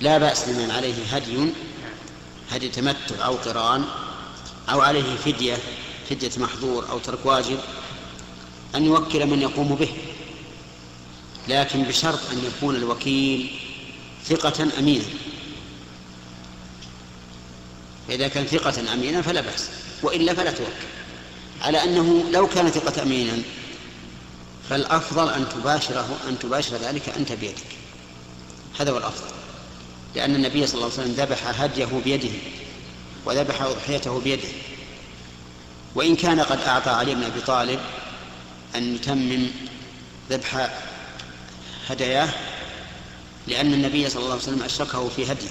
لا بأس لمن عليه هدي هدي تمتع أو قران أو عليه فدية فدية محظور أو ترك واجب أن يوكل من يقوم به. لكن بشرط أن يكون الوكيل ثقة أمينا فإذا كان ثقة أمينا فلا بأس وإلا فلا توكل. على أنه لو كان ثقة أمينا فالأفضل أن تباشره أن تباشر ذلك أنت بيدك. هذا هو الأفضل. لأن النبي صلى الله عليه وسلم ذبح هديه بيده وذبح أضحيته بيده. وإن كان قد أعطى علي بن أبي طالب أن يتمم ذبح هداياه لأن النبي صلى الله عليه وسلم أشركه في هديه.